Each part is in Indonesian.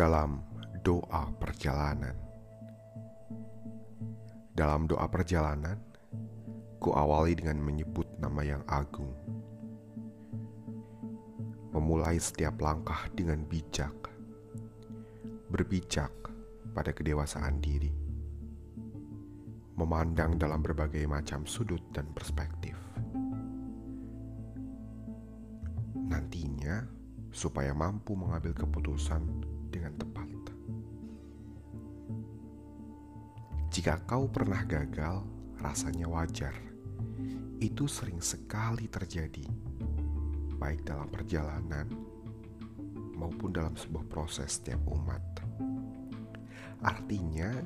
dalam doa perjalanan. Dalam doa perjalanan, ku awali dengan menyebut nama yang agung. Memulai setiap langkah dengan bijak, berbijak pada kedewasaan diri, memandang dalam berbagai macam sudut dan perspektif. Nantinya, supaya mampu mengambil keputusan dengan tepat. Jika kau pernah gagal, rasanya wajar. Itu sering sekali terjadi, baik dalam perjalanan maupun dalam sebuah proses setiap umat. Artinya,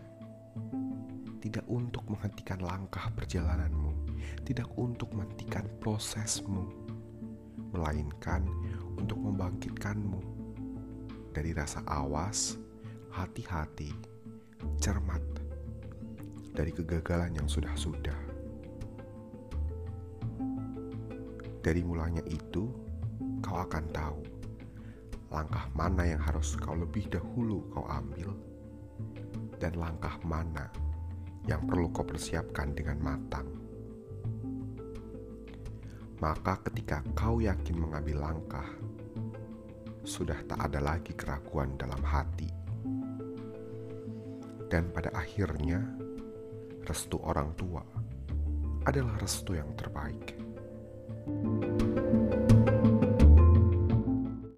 tidak untuk menghentikan langkah perjalananmu, tidak untuk menghentikan prosesmu, melainkan untuk membangkitkanmu dari rasa awas, hati-hati, cermat dari kegagalan yang sudah-sudah. Dari mulanya itu, kau akan tahu langkah mana yang harus kau lebih dahulu kau ambil dan langkah mana yang perlu kau persiapkan dengan matang. Maka ketika kau yakin mengambil langkah, sudah tak ada lagi keraguan dalam hati. Dan pada akhirnya, restu orang tua adalah restu yang terbaik.